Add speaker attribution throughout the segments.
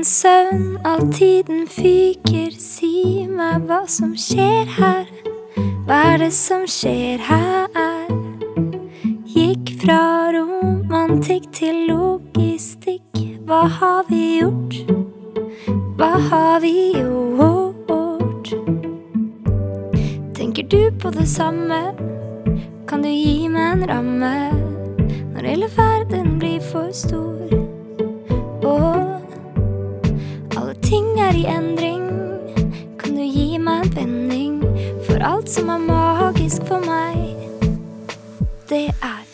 Speaker 1: Uten søvn, all tiden fyker. Si meg hva som skjer her. Hva er det som skjer her? Gikk fra romantikk til logistikk. Hva har vi gjort? Hva har vi gjort? Tenker du på det samme? Kan du gi meg en ramme når hele verden blir for stor? Endring. Kan du gi meg en vending? For alt som er magisk for meg, det er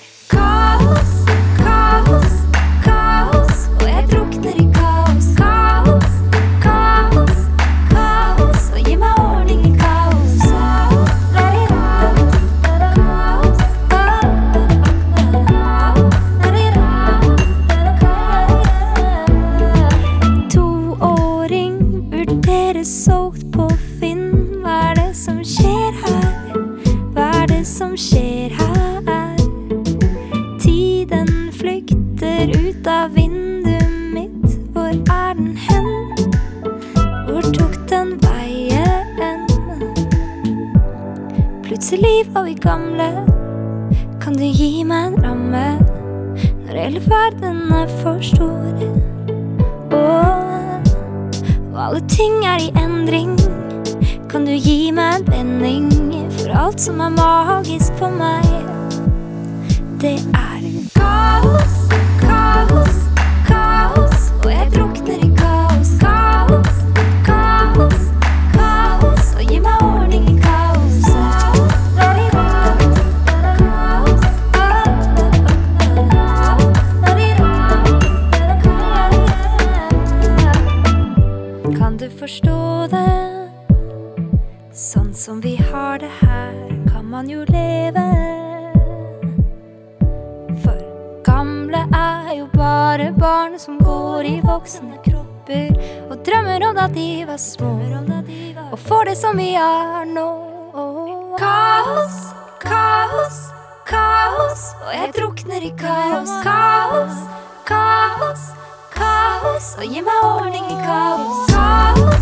Speaker 1: solgt på Finn. Hva er det som skjer her? Hva er det som skjer her? Tiden flykter ut av vinduet mitt. Hvor er den hen? Hvor tok den veien? Plutselig var vi gamle. Kan du gi meg en ramme når hele verden er for stor? Og alle ting er i endring. Kan du gi meg en vending for alt som er magisk for meg? Det er kaos, Kan du forstå det? Sånn som vi har det her, kan man jo leve. For gamle er jo bare barn som går i voksne kropper og drømmer om da de var små, og får det som vi har nå. Kaos, kaos, kaos, og jeg drukner i kaos. Kaos, kaos, house. Oye, my only House.